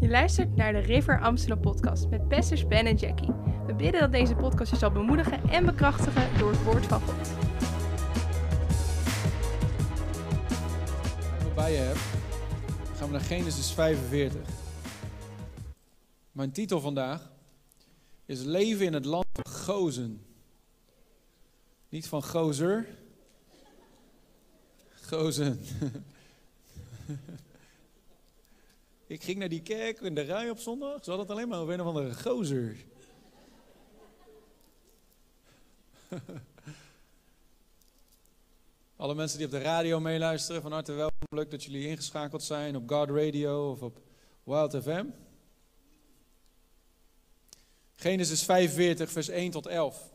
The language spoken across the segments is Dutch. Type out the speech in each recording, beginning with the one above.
Je luistert naar de River Amsterdam podcast met pastors Ben en Jackie. We bidden dat deze podcast je zal bemoedigen en bekrachtigen door het woord van God. Als ik bij je heb, gaan we naar Genesis 45. Mijn titel vandaag is Leven in het land van Gozen. Niet van Gozer. Gozen. Ik ging naar die kerk in de rij op zondag. Ze hadden het alleen maar over een of andere gozer. Alle mensen die op de radio meeluisteren, van harte welkom. Leuk dat jullie ingeschakeld zijn op God Radio of op Wild FM. Genesis 45, vers 1 tot 11.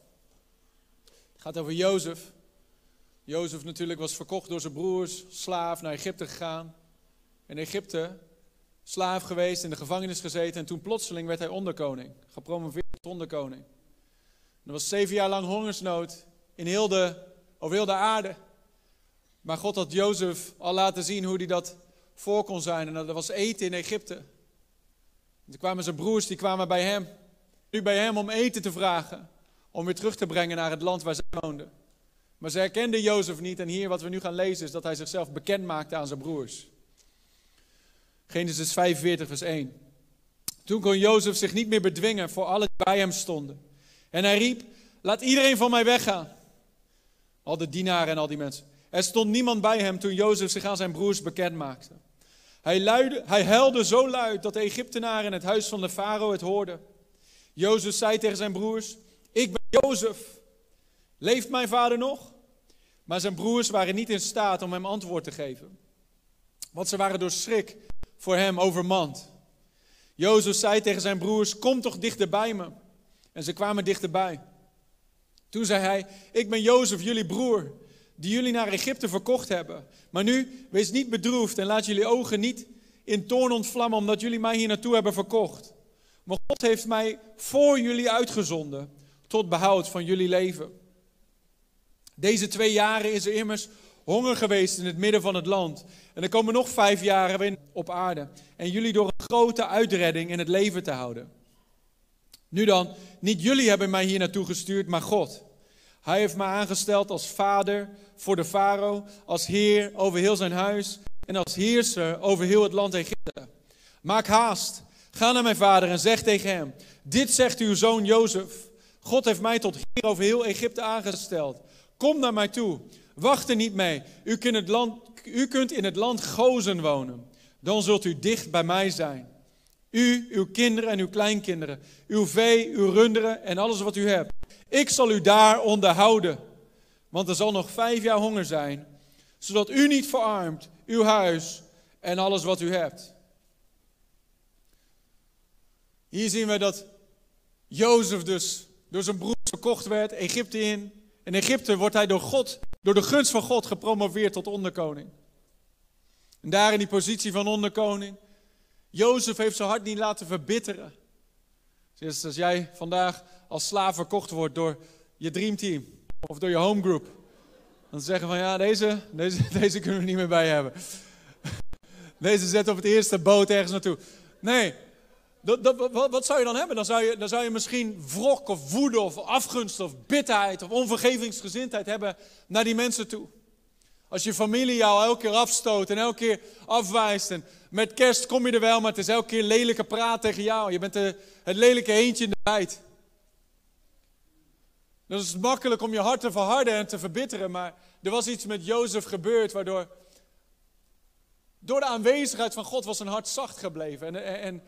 Het gaat over Jozef. Jozef natuurlijk was verkocht door zijn broers, slaaf, naar Egypte gegaan. In Egypte slaaf geweest, in de gevangenis gezeten en toen plotseling werd hij onderkoning. Gepromoveerd tot onderkoning. Er was zeven jaar lang hongersnood in heel de, over heel de aarde. Maar God had Jozef al laten zien hoe hij dat voor kon zijn. En dat was eten in Egypte. En toen kwamen zijn broers, die kwamen bij hem. Nu bij hem om eten te vragen. Om weer terug te brengen naar het land waar zij woonden. Maar ze herkenden Jozef niet. En hier wat we nu gaan lezen is dat hij zichzelf bekend maakte aan zijn broers. Genesis 45, vers 1. Toen kon Jozef zich niet meer bedwingen voor alle die bij hem stonden. En hij riep, laat iedereen van mij weggaan. Al de dienaren en al die mensen. Er stond niemand bij hem toen Jozef zich aan zijn broers bekend maakte. Hij, luidde, hij huilde zo luid dat de Egyptenaren in het huis van de farao het hoorden. Jozef zei tegen zijn broers, ik ben Jozef. Leeft mijn vader nog? Maar zijn broers waren niet in staat om hem antwoord te geven. Want ze waren door schrik voor hem overmand. Jozef zei tegen zijn broers, kom toch dichter bij me. En ze kwamen dichterbij. Toen zei hij, ik ben Jozef, jullie broer, die jullie naar Egypte verkocht hebben. Maar nu, wees niet bedroefd en laat jullie ogen niet in toorn ontvlammen, omdat jullie mij hier naartoe hebben verkocht. Maar God heeft mij voor jullie uitgezonden, tot behoud van jullie leven. Deze twee jaren is er immers honger geweest in het midden van het land. En er komen nog vijf jaren op aarde. En jullie door een grote uitredding in het leven te houden. Nu dan, niet jullie hebben mij hier naartoe gestuurd, maar God. Hij heeft mij aangesteld als vader voor de farao, als heer over heel zijn huis en als heerser over heel het land Egypte. Maak haast, ga naar mijn vader en zeg tegen hem, dit zegt uw zoon Jozef. God heeft mij tot heer over heel Egypte aangesteld. Kom naar mij toe, wacht er niet mee. U kunt, het land, u kunt in het land Gozen wonen. Dan zult u dicht bij mij zijn. U, uw kinderen en uw kleinkinderen, uw vee, uw runderen en alles wat u hebt. Ik zal u daar onderhouden. Want er zal nog vijf jaar honger zijn, zodat u niet verarmt, uw huis en alles wat u hebt. Hier zien we dat Jozef dus door zijn broers verkocht werd, Egypte in. In Egypte wordt hij door God, door de gunst van God, gepromoveerd tot onderkoning. En daar in die positie van onderkoning, Jozef heeft zijn hart niet laten verbitteren. Dus als jij vandaag als slaaf verkocht wordt door je dreamteam of door je homegroup, dan zeggen van ja, deze, deze, deze kunnen we niet meer bij hebben. Deze zet op het eerste boot ergens naartoe. Nee, dat, dat, wat, zou je dan hebben? Dan zou je, dan zou je misschien wrok of woede of afgunst of bitterheid of onvergevingsgezindheid hebben naar die mensen toe. Als je familie jou elke keer afstoot en elke keer afwijst. En met kerst kom je er wel, maar het is elke keer lelijke praat tegen jou. Je bent het lelijke eentje in de bijt. Dan is makkelijk om je hart te verharden en te verbitteren. Maar er was iets met Jozef gebeurd waardoor... Door de aanwezigheid van God was zijn hart zacht gebleven. En, en, en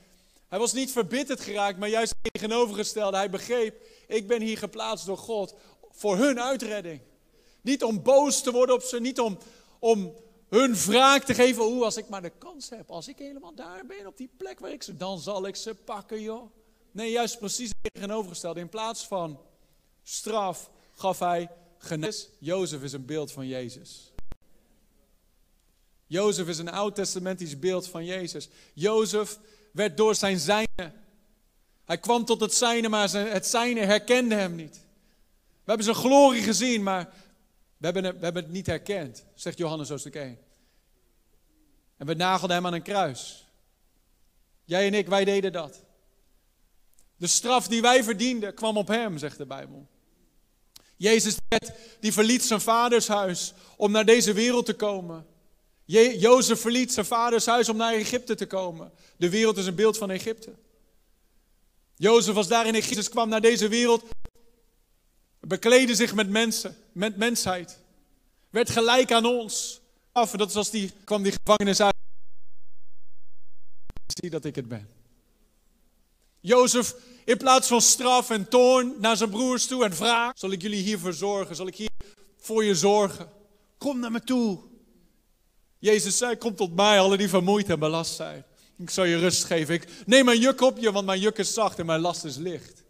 hij was niet verbitterd geraakt, maar juist tegenovergestelde. Hij begreep, ik ben hier geplaatst door God voor hun uitredding. Niet om boos te worden op ze, niet om, om hun wraak te geven. Hoe, als ik maar de kans heb, als ik helemaal daar ben, op die plek waar ik ze, dan zal ik ze pakken, joh. Nee, juist precies tegenovergesteld. In plaats van straf gaf hij genees. Jozef is een beeld van Jezus. Jozef is een oud-testamentisch beeld van Jezus. Jozef werd door zijn zijne. Hij kwam tot het zijne, maar het zijne herkende hem niet. We hebben zijn glorie gezien, maar we hebben, het, we hebben het niet herkend, zegt Johannes hoofdstuk 1. En we nagelden hem aan een kruis. Jij en ik, wij deden dat. De straf die wij verdienden kwam op hem, zegt de Bijbel. Jezus die verliet zijn vaders huis om naar deze wereld te komen. Jozef verliet zijn vaders huis om naar Egypte te komen. De wereld is een beeld van Egypte. Jozef was daar in Egypte, Jezus kwam naar deze wereld, bekleedde zich met mensen, met mensheid. Werd gelijk aan ons. Af, dat is als die kwam die gevangenis uit. Zie dat ik het ben. Jozef, in plaats van straf en toorn naar zijn broers toe en vraag: Zal ik jullie hiervoor zorgen? Zal ik hier voor je zorgen? Kom naar me toe. Jezus zei: Kom tot mij, alle die vermoeid en belast zijn. Ik zal je rust geven. Ik neem mijn juk op je, want mijn juk is zacht en mijn last is licht.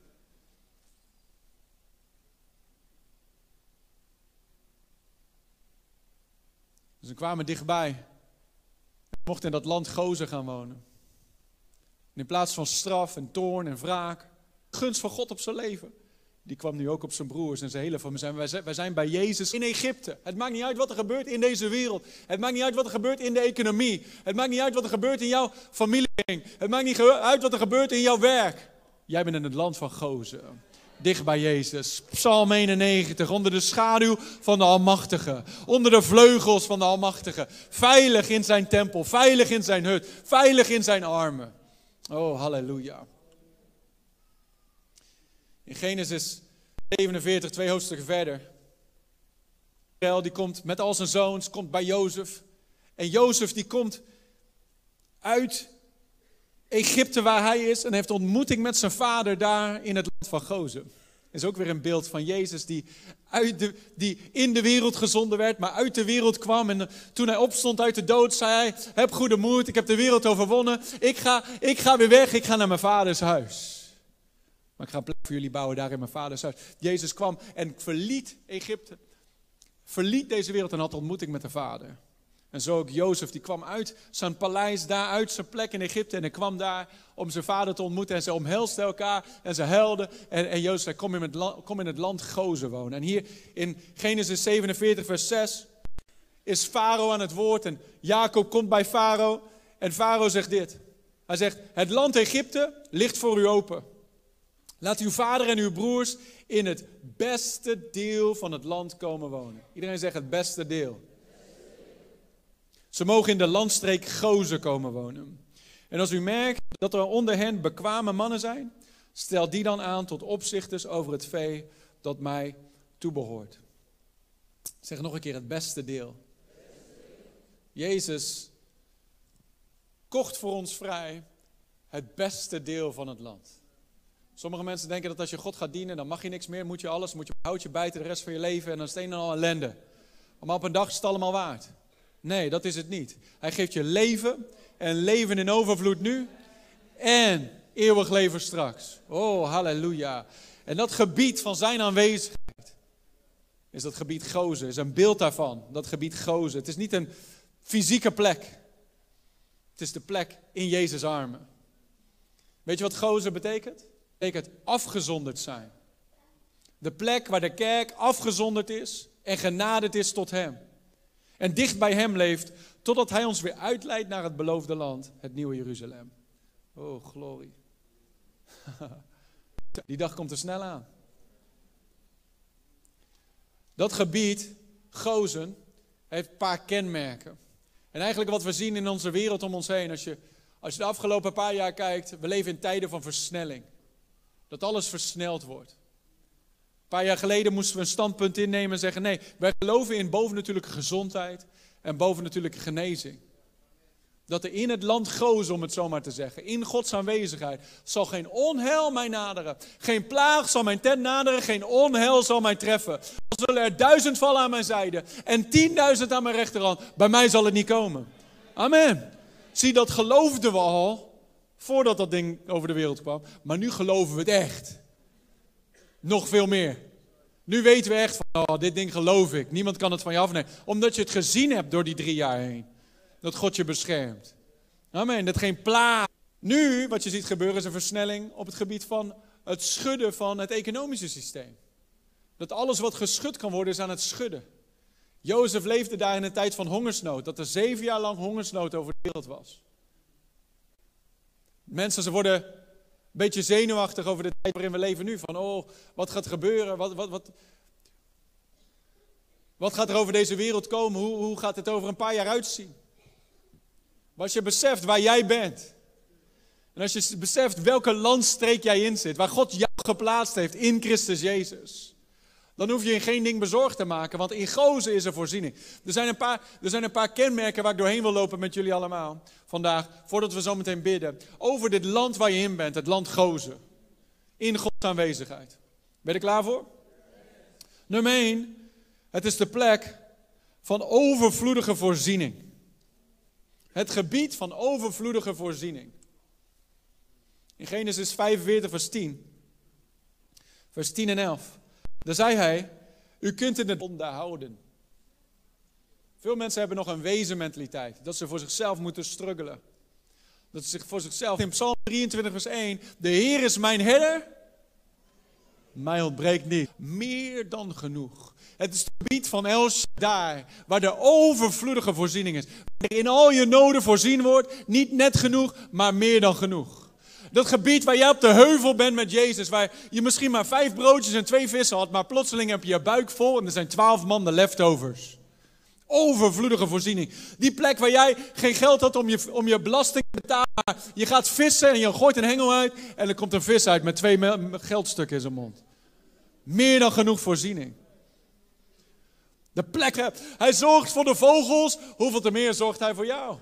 Dus ze kwamen dichtbij. Ze mochten in dat land Gozen gaan wonen. En in plaats van straf en toorn en wraak, gunst van God op zijn leven. Die kwam nu ook op zijn broers en zijn hele familie. Wij zijn bij Jezus in Egypte. Het maakt niet uit wat er gebeurt in deze wereld. Het maakt niet uit wat er gebeurt in de economie. Het maakt niet uit wat er gebeurt in jouw familie. Het maakt niet uit wat er gebeurt in jouw werk. Jij bent in het land van Gozen. Dicht bij Jezus. Psalm 91. Onder de schaduw van de Almachtige. Onder de vleugels van de Almachtige. Veilig in zijn tempel. Veilig in zijn hut. Veilig in zijn armen. Oh, halleluja. In Genesis 47, twee hoofdstukken verder. Israël die komt met al zijn zoons, komt bij Jozef. En Jozef die komt uit Egypte waar hij is en heeft ontmoeting met zijn vader daar in het land van Gozen. Is ook weer een beeld van Jezus die, uit de, die in de wereld gezonden werd, maar uit de wereld kwam. En toen hij opstond uit de dood, zei hij: Heb goede moed, ik heb de wereld overwonnen. Ik ga, ik ga weer weg, ik ga naar mijn vaders huis. Maar ik ga een plek voor jullie bouwen daar in mijn vaders huis. Jezus kwam en verliet Egypte. Verliet deze wereld en had ontmoeting met de vader. En zo ook Jozef, die kwam uit zijn paleis, daar uit zijn plek in Egypte. En hij kwam daar om zijn vader te ontmoeten. En ze omhelsten elkaar en ze helden. En, en Jozef zei, kom in, het kom in het land Gozen wonen. En hier in Genesis 47 vers 6 is Farao aan het woord. En Jacob komt bij Farao. En Farao zegt dit. Hij zegt, het land Egypte ligt voor u open. Laat uw vader en uw broers in het beste deel van het land komen wonen. Iedereen zegt het beste deel. Ze mogen in de landstreek Gozen komen wonen. En als u merkt dat er onder hen bekwame mannen zijn, stel die dan aan tot opzichters over het vee dat mij toebehoort. Zeg nog een keer het beste deel. Jezus kocht voor ons vrij het beste deel van het land. Sommige mensen denken dat als je God gaat dienen, dan mag je niks meer, moet je alles, moet je houtje bijten de rest van je leven en dan is het een en al ellende. Maar op een dag is het allemaal waard. Nee, dat is het niet. Hij geeft je leven en leven in overvloed nu en eeuwig leven straks. Oh, halleluja. En dat gebied van zijn aanwezigheid is dat gebied Gozen, is een beeld daarvan, dat gebied Gozen. Het is niet een fysieke plek. Het is de plek in Jezus' armen. Weet je wat Gozen betekent? Betekent afgezonderd zijn. De plek waar de kerk afgezonderd is en genaderd is tot Hem. En dicht bij Hem leeft, totdat Hij ons weer uitleidt naar het beloofde land, het nieuwe Jeruzalem. Oh, glorie. Die dag komt er snel aan. Dat gebied, Gozen, heeft een paar kenmerken. En eigenlijk wat we zien in onze wereld om ons heen, als je, als je de afgelopen paar jaar kijkt, we leven in tijden van versnelling. Dat alles versneld wordt. Een paar jaar geleden moesten we een standpunt innemen en zeggen: nee, wij geloven in bovennatuurlijke gezondheid en bovennatuurlijke genezing. Dat er in het land goos, om het zo maar te zeggen, in Gods aanwezigheid, zal geen onheil mij naderen. Geen plaag zal mijn tent naderen, geen onheil zal mij treffen. Er zullen er duizend vallen aan mijn zijde en tienduizend aan mijn rechterhand. Bij mij zal het niet komen. Amen. Zie, dat geloofden we al Voordat dat ding over de wereld kwam. Maar nu geloven we het echt. Nog veel meer. Nu weten we echt van, oh, dit ding geloof ik. Niemand kan het van je afnemen. Omdat je het gezien hebt door die drie jaar heen. Dat God je beschermt. Amen. Dat geen plaag. Nu, wat je ziet gebeuren, is een versnelling op het gebied van het schudden van het economische systeem. Dat alles wat geschud kan worden, is aan het schudden. Jozef leefde daar in een tijd van hongersnood. Dat er zeven jaar lang hongersnood over de wereld was. Mensen, ze worden een beetje zenuwachtig over de tijd waarin we leven nu. Van, oh, wat gaat er gebeuren? Wat, wat, wat, wat gaat er over deze wereld komen? Hoe, hoe gaat het over een paar jaar uitzien? Maar als je beseft waar jij bent. En als je beseft welke landstreek jij in zit. Waar God jou geplaatst heeft in Christus Jezus. Dan hoef je je geen ding bezorgd te maken, want in gozen is er voorziening. Er zijn, een paar, er zijn een paar kenmerken waar ik doorheen wil lopen met jullie allemaal vandaag, voordat we zo meteen bidden. Over dit land waar je in bent, het land gozen. In Gods aanwezigheid. Ben je er klaar voor? Nummer 1, het is de plek van overvloedige voorziening. Het gebied van overvloedige voorziening. In Genesis 45, vers 10. Vers 10 en 11. Daar zei hij, u kunt het onderhouden. Veel mensen hebben nog een wezenmentaliteit. Dat ze voor zichzelf moeten struggelen. Dat ze zich voor zichzelf... In Psalm 23 vers 1. De Heer is mijn herder. Mij ontbreekt niet. Meer dan genoeg. Het is het gebied van El daar, waar de overvloedige voorziening is. Waar in al je noden voorzien wordt. Niet net genoeg, maar meer dan genoeg. Dat gebied waar jij op de heuvel bent met Jezus, waar je misschien maar vijf broodjes en twee vissen had, maar plotseling heb je je buik vol en er zijn twaalf man de leftovers. Overvloedige voorziening. Die plek waar jij geen geld had om je, om je belasting te betalen. Je gaat vissen en je gooit een hengel uit en er komt een vis uit met twee geldstukken in zijn mond. Meer dan genoeg voorziening. De plekken, hij zorgt voor de vogels. Hoeveel te meer zorgt hij voor jou?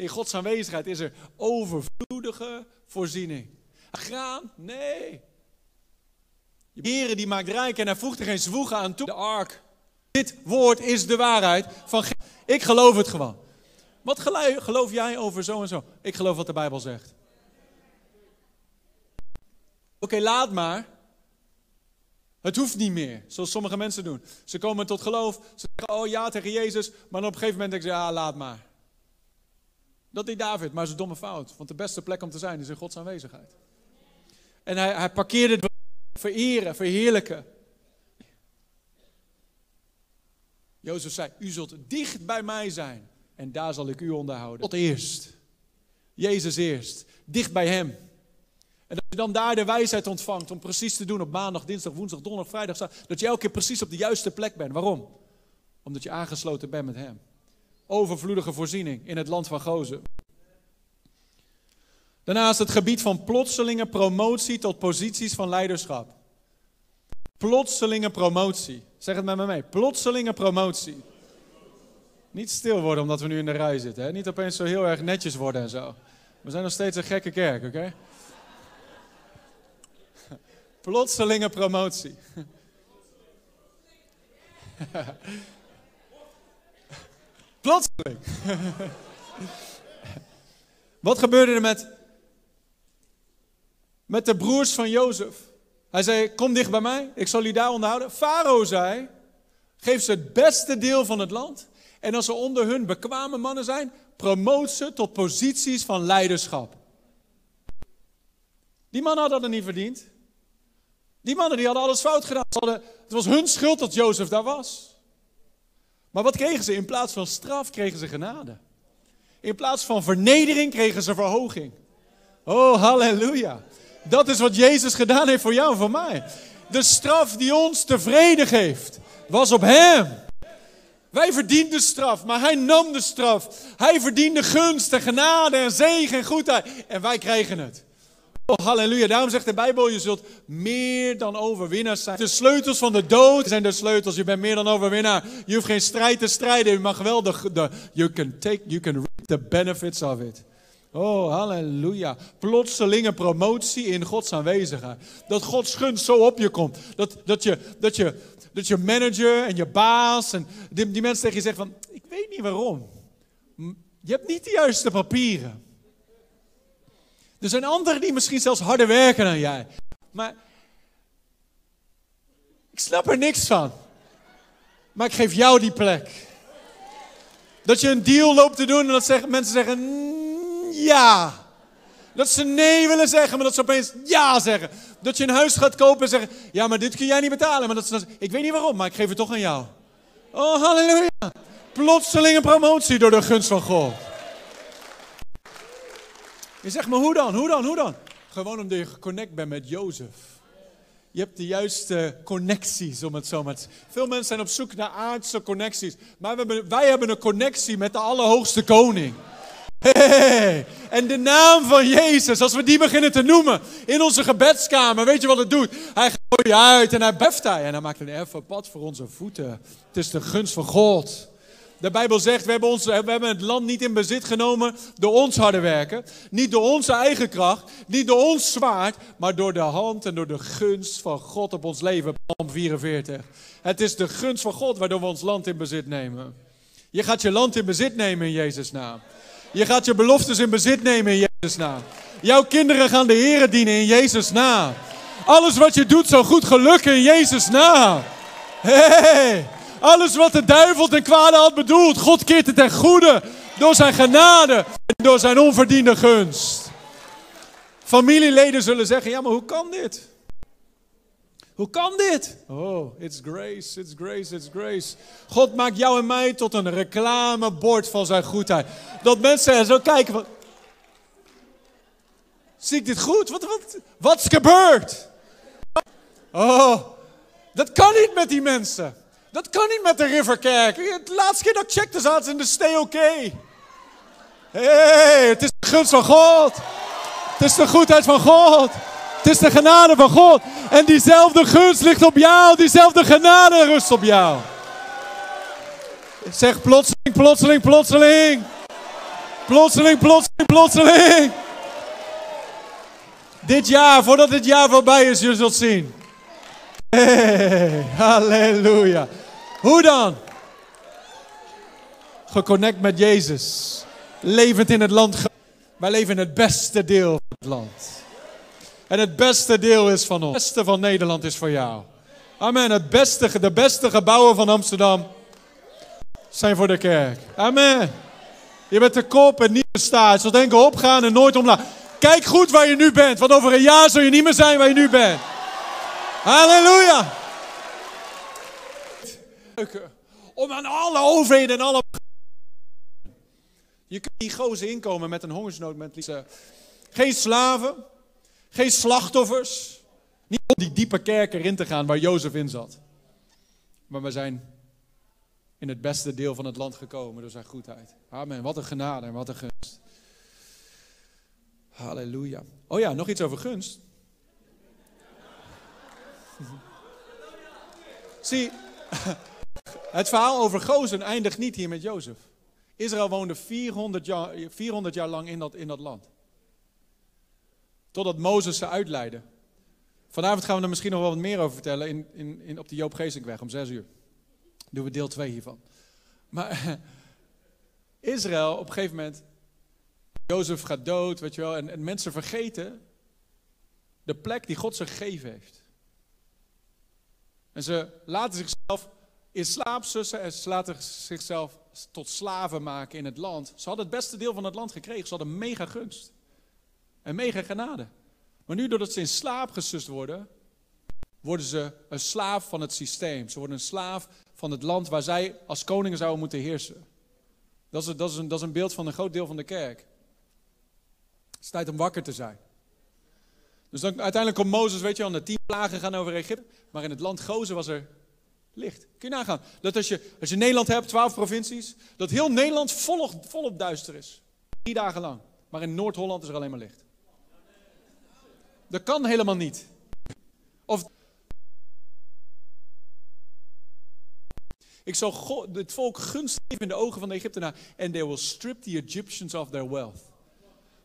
In Gods aanwezigheid is er overvloedige voorziening. Graan? Nee. De die maakt rijk en hij voegt er geen zwoegen aan toe. De ark. Dit woord is de waarheid van Ik geloof het gewoon. Wat geloof jij over zo en zo? Ik geloof wat de Bijbel zegt. Oké, laat maar. Het hoeft niet meer, zoals sommige mensen doen. Ze komen tot geloof, ze zeggen oh ja tegen Jezus, maar op een gegeven moment denken ze ja, laat maar. Dat deed David, maar is een domme fout. Want de beste plek om te zijn is in Gods aanwezigheid. En hij, hij parkeerde het vereren, verheerlijken. Jozef zei, u zult dicht bij mij zijn en daar zal ik u onderhouden. Tot eerst. Jezus eerst. Dicht bij hem. En dat je dan daar de wijsheid ontvangt om precies te doen op maandag, dinsdag, woensdag, donderdag, vrijdag. Dat je elke keer precies op de juiste plek bent. Waarom? Omdat je aangesloten bent met hem overvloedige voorziening in het land van Gozen. Daarnaast het gebied van plotselinge promotie tot posities van leiderschap. Plotselinge promotie. Zeg het met me mee. Plotselinge promotie. Niet stil worden omdat we nu in de rij zitten. Hè? Niet opeens zo heel erg netjes worden en zo. We zijn nog steeds een gekke kerk, oké? Plotselinge promotie. Plotseling. Wat gebeurde er met, met de broers van Jozef? Hij zei, kom dicht bij mij, ik zal u daar onderhouden. Farao zei, geef ze het beste deel van het land. En als ze onder hun bekwame mannen zijn, promoot ze tot posities van leiderschap. Die mannen hadden dat niet verdiend. Die mannen die hadden alles fout gedaan. Hadden, het was hun schuld dat Jozef daar was. Maar wat kregen ze? In plaats van straf kregen ze genade. In plaats van vernedering kregen ze verhoging. Oh, halleluja. Dat is wat Jezus gedaan heeft voor jou en voor mij. De straf die ons tevreden geeft, was op Hem. Wij verdienden straf, maar Hij nam de straf. Hij verdiende gunst en genade en zegen en goedheid. En wij krijgen het. Oh, halleluja. Daarom zegt de Bijbel, je zult meer dan overwinnaars zijn. De sleutels van de dood zijn de sleutels. Je bent meer dan overwinnaar. Je hoeft geen strijd te strijden. Je mag wel de, you can take, you can reap the benefits of it. Oh, halleluja. Plotselinge promotie in Gods aanwezigheid. Dat Gods gunst zo op je komt. Dat, dat, je, dat, je, dat je manager en je baas en die, die mensen tegen je zeggen van, ik weet niet waarom. Je hebt niet de juiste papieren. Er zijn anderen die misschien zelfs harder werken dan jij. Maar ik snap er niks van. Maar ik geef jou die plek. Dat je een deal loopt te doen en dat zeggen, mensen zeggen mm, ja. Dat ze nee willen zeggen, maar dat ze opeens ja zeggen. Dat je een huis gaat kopen en zeggen, ja, maar dit kun jij niet betalen. Maar dat ze ik weet niet waarom, maar ik geef het toch aan jou. Oh, halleluja. Plotseling een promotie door de gunst van God. Je zegt, maar hoe dan? Hoe dan? Hoe dan? Gewoon omdat je geconnect bent met Jozef. Je hebt de juiste connecties, om het zo maar te Veel mensen zijn op zoek naar aardse connecties. Maar we hebben, wij hebben een connectie met de Allerhoogste Koning. Hey, en de naam van Jezus, als we die beginnen te noemen in onze gebedskamer, weet je wat het doet? Hij gooit je uit en hij beft hij en hij maakt een even pad voor onze voeten. Het is de gunst van God. De Bijbel zegt, we hebben, ons, we hebben het land niet in bezit genomen door ons harde werken. Niet door onze eigen kracht, niet door ons zwaard, maar door de hand en door de gunst van God op ons leven. Psalm 44. Het is de gunst van God waardoor we ons land in bezit nemen. Je gaat je land in bezit nemen in Jezus' naam. Je gaat je beloftes in bezit nemen in Jezus' naam. Jouw kinderen gaan de Heer dienen in Jezus' naam. Alles wat je doet zal goed gelukken in Jezus' naam. Alles wat de duivel ten kwade had bedoeld, God keert het ten goede. Door zijn genade en door zijn onverdiende gunst. Familieleden zullen zeggen, ja maar hoe kan dit? Hoe kan dit? Oh, it's grace, it's grace, it's grace. God maakt jou en mij tot een reclamebord van zijn goedheid. Dat mensen zo kijken. Zie ik dit goed? Wat, wat, wat is gebeurd? Oh, dat kan niet met die mensen. Dat kan niet met de Riverkerk. De laatste keer dat ik checkte zaten ze in de stay oké. Hey, het is de gunst van God. Het is de goedheid van God. Het is de genade van God. En diezelfde gunst ligt op jou. Diezelfde genade rust op jou. Zeg plotseling, plotseling, plotseling. Plotseling, plotseling, plotseling. Dit jaar, voordat dit jaar voorbij is, je zult zien. Hey, halleluja. Hoe dan? Geconnect met Jezus. Levend in het land. Wij leven in het beste deel van het land. En het beste deel is van ons. Het beste van Nederland is voor jou. Amen. Het beste, de beste gebouwen van Amsterdam zijn voor de kerk. Amen. Je bent de kop en niet de staart. Zult denken opgaan en nooit omlaag. Kijk goed waar je nu bent. Want over een jaar zul je niet meer zijn waar je nu bent. Halleluja. Om aan alle overheden en alle... Je kunt die gozer inkomen met een hongersnood. Met geen slaven. Geen slachtoffers. Niet om die diepe kerk erin te gaan waar Jozef in zat. Maar we zijn in het beste deel van het land gekomen door zijn goedheid. Amen. Wat een genade en wat een gunst. Halleluja. Oh ja, nog iets over gunst. Zie, het verhaal over Gozen eindigt niet hier met Jozef. Israël woonde 400 jaar, 400 jaar lang in dat, in dat land. Totdat Mozes ze uitleidde. Vanavond gaan we er misschien nog wel wat meer over vertellen in, in, in, op de Joop Geesinkweg om zes uur. Doen we deel 2 hiervan. Maar Israël op een gegeven moment, Jozef gaat dood, weet je wel, en, en mensen vergeten de plek die God ze gegeven heeft. En ze laten zichzelf in slaap sussen en ze laten zichzelf tot slaven maken in het land. Ze hadden het beste deel van het land gekregen, ze hadden mega gunst. En mega genade. Maar nu, doordat ze in slaap gesust worden, worden ze een slaaf van het systeem. Ze worden een slaaf van het land waar zij als koningen zouden moeten heersen. Dat is, dat is, een, dat is een beeld van een groot deel van de kerk. Het is tijd om wakker te zijn. Dus dan, uiteindelijk komt Mozes, weet je wel, de tien plagen gaan over Egypte. Maar in het land Gozen was er licht. Kun je nagaan. Dat als je, als je Nederland hebt, twaalf provincies, dat heel Nederland volop, volop duister is. Drie dagen lang. Maar in Noord-Holland is er alleen maar licht. Dat kan helemaal niet. Of Ik zal het volk gunst geven in de ogen van de Egyptenaren. En they will strip the Egyptians of their wealth.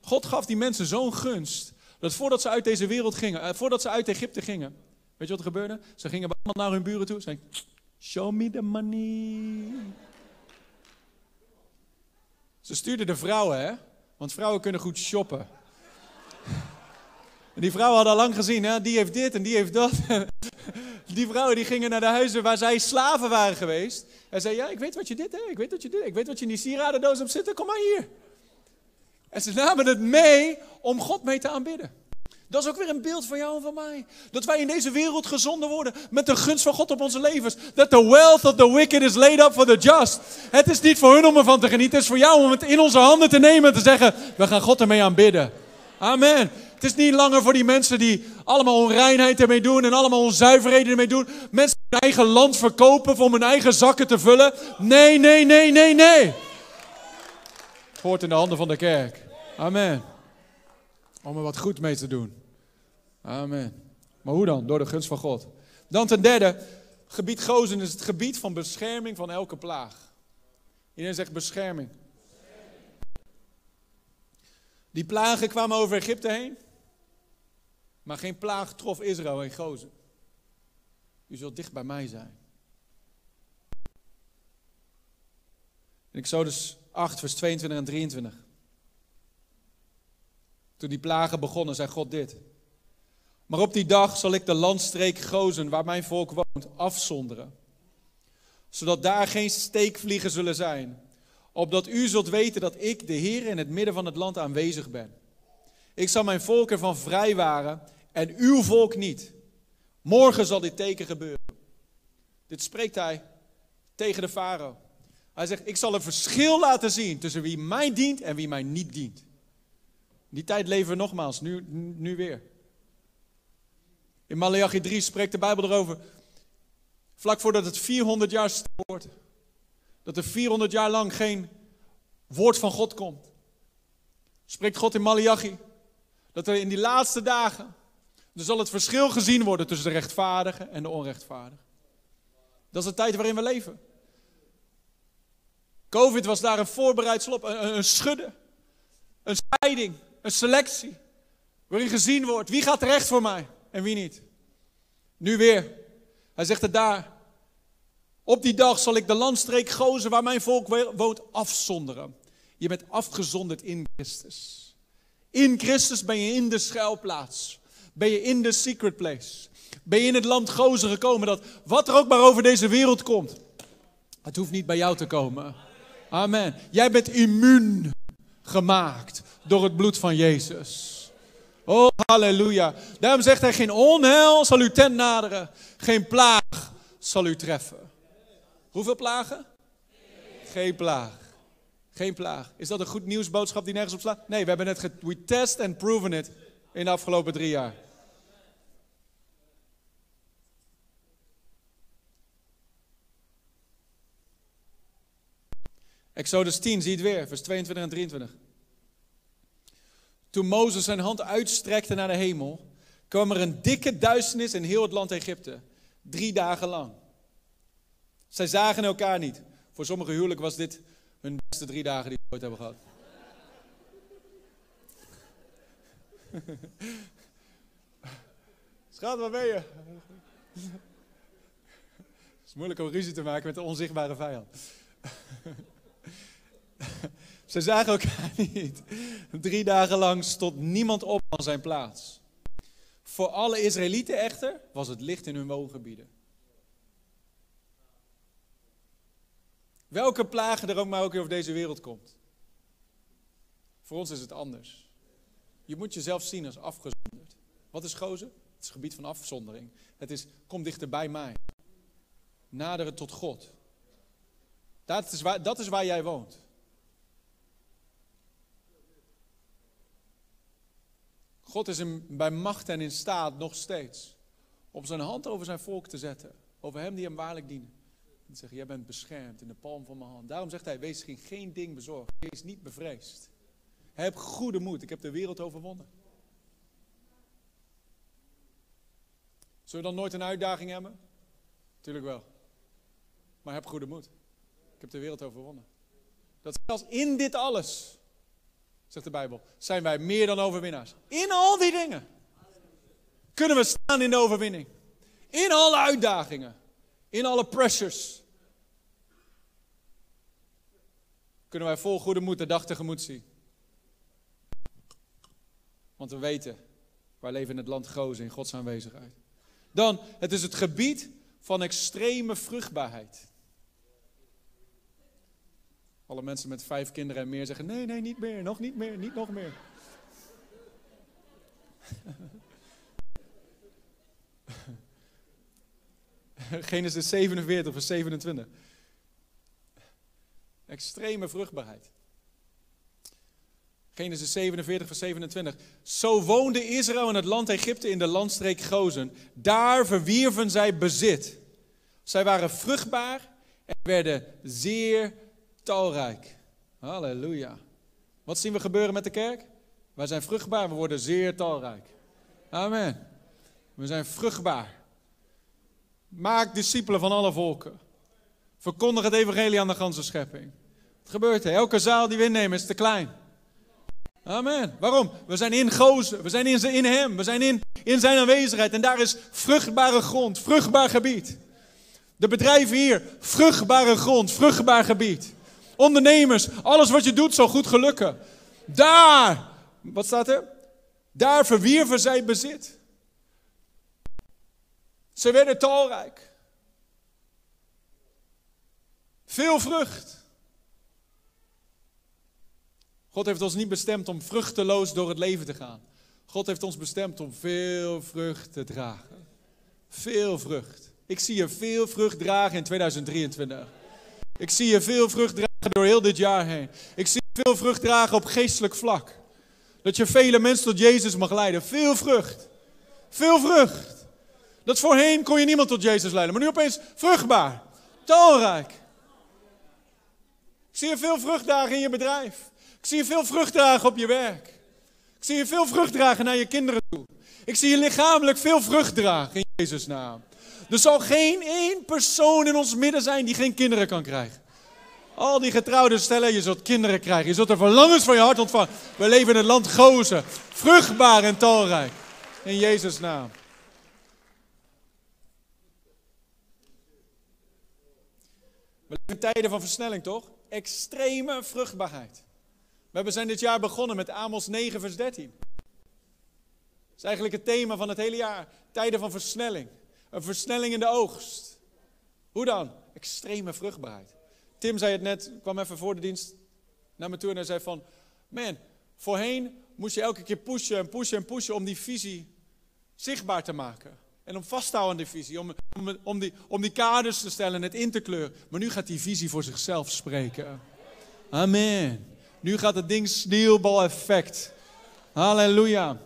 God gaf die mensen zo'n gunst. Dat voordat ze uit deze wereld gingen, eh, voordat ze uit Egypte gingen. Weet je wat er gebeurde? Ze gingen allemaal naar hun buren toe. Ze zeiden, show me the money. Ze stuurden de vrouwen, hè? Want vrouwen kunnen goed shoppen. En die vrouwen hadden al lang gezien, hè? die heeft dit en die heeft dat. Die vrouwen die gingen naar de huizen waar zij slaven waren geweest. En zei, ja, ik weet wat je dit, hè? ik weet wat je dit, ik weet wat je in die sieradendoos hebt zitten, kom maar hier. En ze namen het mee om God mee te aanbidden. Dat is ook weer een beeld van jou en van mij. Dat wij in deze wereld gezonden worden met de gunst van God op onze levens. That the wealth of the wicked is laid up for the just. Het is niet voor hun om ervan te genieten, het is voor jou om het in onze handen te nemen en te zeggen, we gaan God ermee aanbidden. Amen. Het is niet langer voor die mensen die allemaal onreinheid ermee doen en allemaal onzuiverheden ermee doen. Mensen hun eigen land verkopen om hun eigen zakken te vullen. Nee, nee, nee, nee, nee. Het hoort in de handen van de kerk. Amen. Om er wat goed mee te doen. Amen. Maar hoe dan? Door de gunst van God. Dan ten derde, gebied Gozen is het gebied van bescherming van elke plaag. Iedereen zegt bescherming. Die plagen kwamen over Egypte heen, maar geen plaag trof Israël en Gozen. U zult dicht bij mij zijn. In Exodus 8, vers 22 en 23. Toen die plagen begonnen, zei God dit. Maar op die dag zal ik de landstreek Gozen, waar mijn volk woont, afzonderen. Zodat daar geen steekvliegen zullen zijn. Opdat u zult weten dat ik, de Heer, in het midden van het land aanwezig ben. Ik zal mijn volk ervan vrijwaren en uw volk niet. Morgen zal dit teken gebeuren. Dit spreekt hij tegen de farao. Hij zegt, ik zal een verschil laten zien tussen wie mij dient en wie mij niet dient. Die tijd leven we nogmaals, nu, nu weer. In Malachi 3 spreekt de Bijbel erover. Vlak voordat het 400 jaar stil wordt. Dat er 400 jaar lang geen woord van God komt. Spreekt God in Malachi. Dat er in die laatste dagen. Er zal het verschil gezien worden tussen de rechtvaardigen en de onrechtvaardigen. Dat is de tijd waarin we leven. Covid was daar een voorbereidsel op, een, een schudden. Een scheiding, een selectie. Waarin gezien wordt wie gaat terecht voor mij en wie niet. Nu weer. Hij zegt het daar. Op die dag zal ik de landstreek Gozen waar mijn volk woont afzonderen. Je bent afgezonderd in Christus. In Christus ben je in de schuilplaats. Ben je in de secret place. Ben je in het land Gozen gekomen dat wat er ook maar over deze wereld komt. Het hoeft niet bij jou te komen. Amen. Jij bent immuun gemaakt door het bloed van Jezus. Oh, halleluja. Daarom zegt hij, geen onheil zal u ten naderen. Geen plaag zal u treffen. Hoeveel plagen? Geen plaag. Geen plaag. Is dat een goed nieuwsboodschap die nergens op slaat? Nee, we hebben net we test and proven it in de afgelopen drie jaar. Exodus 10, zie het weer, vers 22 en 23. Toen Mozes zijn hand uitstrekte naar de hemel, kwam er een dikke duisternis in heel het land Egypte. Drie dagen lang. Zij zagen elkaar niet. Voor sommige huwelijk was dit hun beste drie dagen die ze ooit hebben gehad. Schat, waar ben je? Het is moeilijk om ruzie te maken met een onzichtbare vijand. Ze zagen elkaar niet. Drie dagen lang stond niemand op van zijn plaats. Voor alle Israëlieten echter was het licht in hun woongebieden. Welke plagen er ook maar ook weer over deze wereld komt. Voor ons is het anders. Je moet jezelf zien als afgezonderd. Wat is gozen? Het is gebied van afzondering. Het is, kom dichter bij mij. Naderen tot God. Dat is dat is waar jij woont. God is bij macht en in staat nog steeds om zijn hand over zijn volk te zetten. Over hem die hem waarlijk dienen. En zeggen, jij bent beschermd in de palm van mijn hand. Daarom zegt hij, wees geen, geen ding bezorgd. Wees niet bevreesd. Heb goede moed. Ik heb de wereld overwonnen. Zullen we dan nooit een uitdaging hebben? Tuurlijk wel. Maar heb goede moed. Ik heb de wereld overwonnen. Dat zelfs in dit alles zegt de Bijbel, zijn wij meer dan overwinnaars. In al die dingen kunnen we staan in de overwinning. In alle uitdagingen, in alle pressures. Kunnen wij vol goede moed de dag tegemoet zien. Want we weten, wij leven in het land Gozen, in Gods aanwezigheid. Dan, het is het gebied van extreme vruchtbaarheid. Alle mensen met vijf kinderen en meer zeggen: nee, nee, niet meer, nog niet meer, niet nog meer. Genesis 47, vers 27. Extreme vruchtbaarheid. Genesis 47, vers 27. Zo woonde Israël in het land Egypte in de landstreek Gozen. Daar verwierven zij bezit. Zij waren vruchtbaar en werden zeer talrijk. Halleluja. Wat zien we gebeuren met de kerk? Wij zijn vruchtbaar, we worden zeer talrijk. Amen. We zijn vruchtbaar. Maak discipelen van alle volken. Verkondig het evangelie aan de ganse schepping. Het gebeurt, hè? elke zaal die we innemen is te klein. Amen. Waarom? We zijn in Gozen, we zijn in, in Hem, we zijn in, in Zijn aanwezigheid. En daar is vruchtbare grond, vruchtbaar gebied. De bedrijven hier, vruchtbare grond, vruchtbaar gebied. Ondernemers, alles wat je doet zal goed gelukken. Daar, wat staat er? Daar verwierven zij bezit. Ze werden talrijk. Veel vrucht. God heeft ons niet bestemd om vruchteloos door het leven te gaan. God heeft ons bestemd om veel vrucht te dragen. Veel vrucht. Ik zie je veel vrucht dragen in 2023. Ik zie je veel vrucht dragen door heel dit jaar heen. Ik zie veel vrucht dragen op geestelijk vlak. Dat je vele mensen tot Jezus mag leiden. Veel vrucht. Veel vrucht. Dat voorheen kon je niemand tot Jezus leiden, maar nu opeens vruchtbaar. Talrijk. Ik zie je veel vrucht dragen in je bedrijf. Ik zie je veel vrucht dragen op je werk. Ik zie je veel vrucht dragen naar je kinderen toe. Ik zie je lichamelijk veel vrucht dragen in Jezus' naam. Er zal geen één persoon in ons midden zijn die geen kinderen kan krijgen. Al die getrouwde stellen, je zult kinderen krijgen. Je zult er verlangens van je hart ontvangen. We leven in het land Gozen. Vruchtbaar en talrijk. In Jezus' naam. We leven in tijden van versnelling, toch? Extreme vruchtbaarheid. We zijn dit jaar begonnen met Amos 9, vers 13. Dat is eigenlijk het thema van het hele jaar. Tijden van versnelling. Een versnelling in de oogst. Hoe dan? Extreme vruchtbaarheid. Tim zei het net, kwam even voor de dienst naar me toe en hij zei van... Man, voorheen moest je elke keer pushen en pushen en pushen om die visie zichtbaar te maken. En om vast te houden aan die visie, om, om, die, om die kaders te stellen en het in te kleuren. Maar nu gaat die visie voor zichzelf spreken. Amen. Nu gaat het ding sneeuwbal-effect. Halleluja.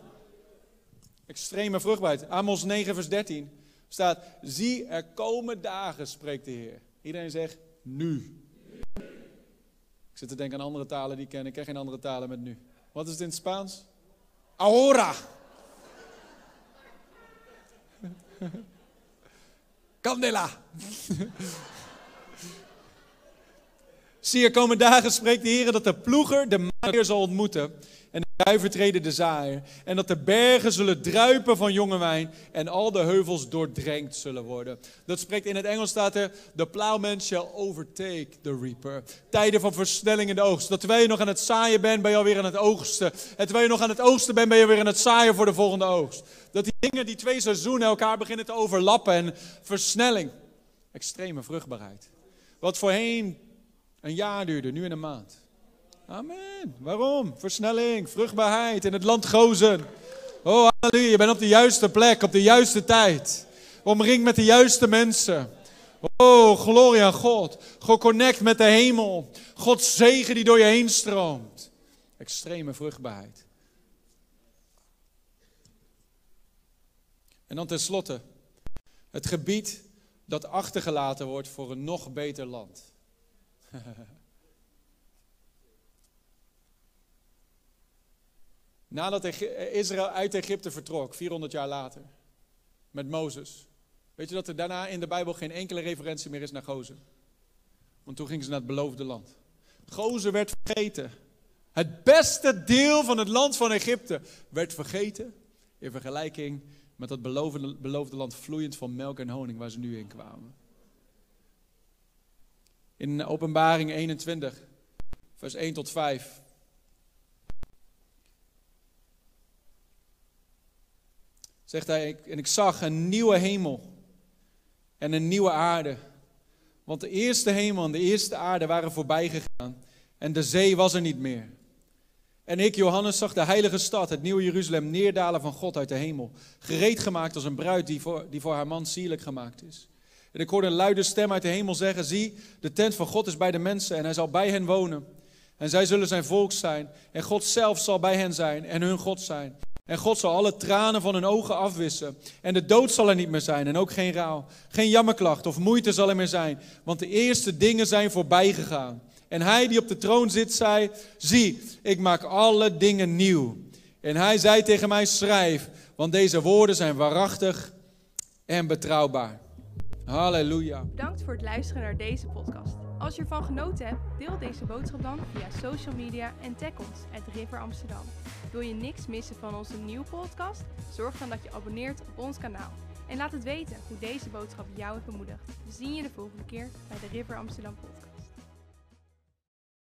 Extreme vruchtbaarheid. Amos 9, vers 13 staat: Zie, er komen dagen, spreekt de Heer. Iedereen zegt nu. Ik zit te denken aan andere talen die ik ken. Ik ken geen andere talen met nu. Wat is het in het Spaans? Ahora. Candela. Zie, er komen dagen, spreekt de Heer, dat de ploeger de maaier zal ontmoeten en de druiven de zaaier. En dat de bergen zullen druipen van jonge wijn en al de heuvels doordrenkt zullen worden. Dat spreekt in het Engels staat er, the plowman shall overtake the reaper. Tijden van versnelling in de oogst. Dat terwijl je nog aan het zaaien bent, ben je alweer aan het oogsten. En terwijl je nog aan het oogsten bent, ben je weer aan het zaaien voor de volgende oogst. Dat die dingen, die twee seizoenen elkaar beginnen te overlappen en versnelling. Extreme vruchtbaarheid. Wat voorheen een jaar duurde, nu in een maand. Amen. Waarom? Versnelling, vruchtbaarheid in het land Gozen. Oh, halleluja. Je bent op de juiste plek, op de juiste tijd. Omringd met de juiste mensen. Oh, glorie aan God. Geconnect met de hemel. Gods zegen die door je heen stroomt. Extreme vruchtbaarheid. En dan tenslotte, het gebied dat achtergelaten wordt voor een nog beter land. Nadat Israël uit Egypte vertrok, 400 jaar later, met Mozes. Weet je dat er daarna in de Bijbel geen enkele referentie meer is naar Gozen? Want toen gingen ze naar het beloofde land. Gozen werd vergeten. Het beste deel van het land van Egypte werd vergeten in vergelijking met dat beloofde, beloofde land vloeiend van melk en honing waar ze nu in kwamen. In Openbaring 21, vers 1 tot 5. Zegt hij, en ik zag een nieuwe hemel en een nieuwe aarde. Want de eerste hemel en de eerste aarde waren voorbij gegaan en de zee was er niet meer. En ik, Johannes, zag de heilige stad, het nieuwe Jeruzalem, neerdalen van God uit de hemel. Gereed gemaakt als een bruid die voor, die voor haar man sierlijk gemaakt is. En ik hoorde een luide stem uit de hemel zeggen: Zie, de tent van God is bij de mensen en hij zal bij hen wonen. En zij zullen zijn volk zijn. En God zelf zal bij hen zijn en hun God zijn. En God zal alle tranen van hun ogen afwissen. En de dood zal er niet meer zijn en ook geen rouw. Geen jammerklacht of moeite zal er meer zijn. Want de eerste dingen zijn voorbij gegaan. En hij die op de troon zit, zei: Zie, ik maak alle dingen nieuw. En hij zei tegen mij: Schrijf, want deze woorden zijn waarachtig en betrouwbaar. Halleluja. Bedankt voor het luisteren naar deze podcast. Als je ervan genoten hebt, deel deze boodschap dan via social media en tag ons, at River Amsterdam. Wil je niks missen van onze nieuwe podcast? Zorg dan dat je abonneert op ons kanaal. En laat het weten hoe deze boodschap jou heeft bemoedigd. We zien je de volgende keer bij de River Amsterdam podcast.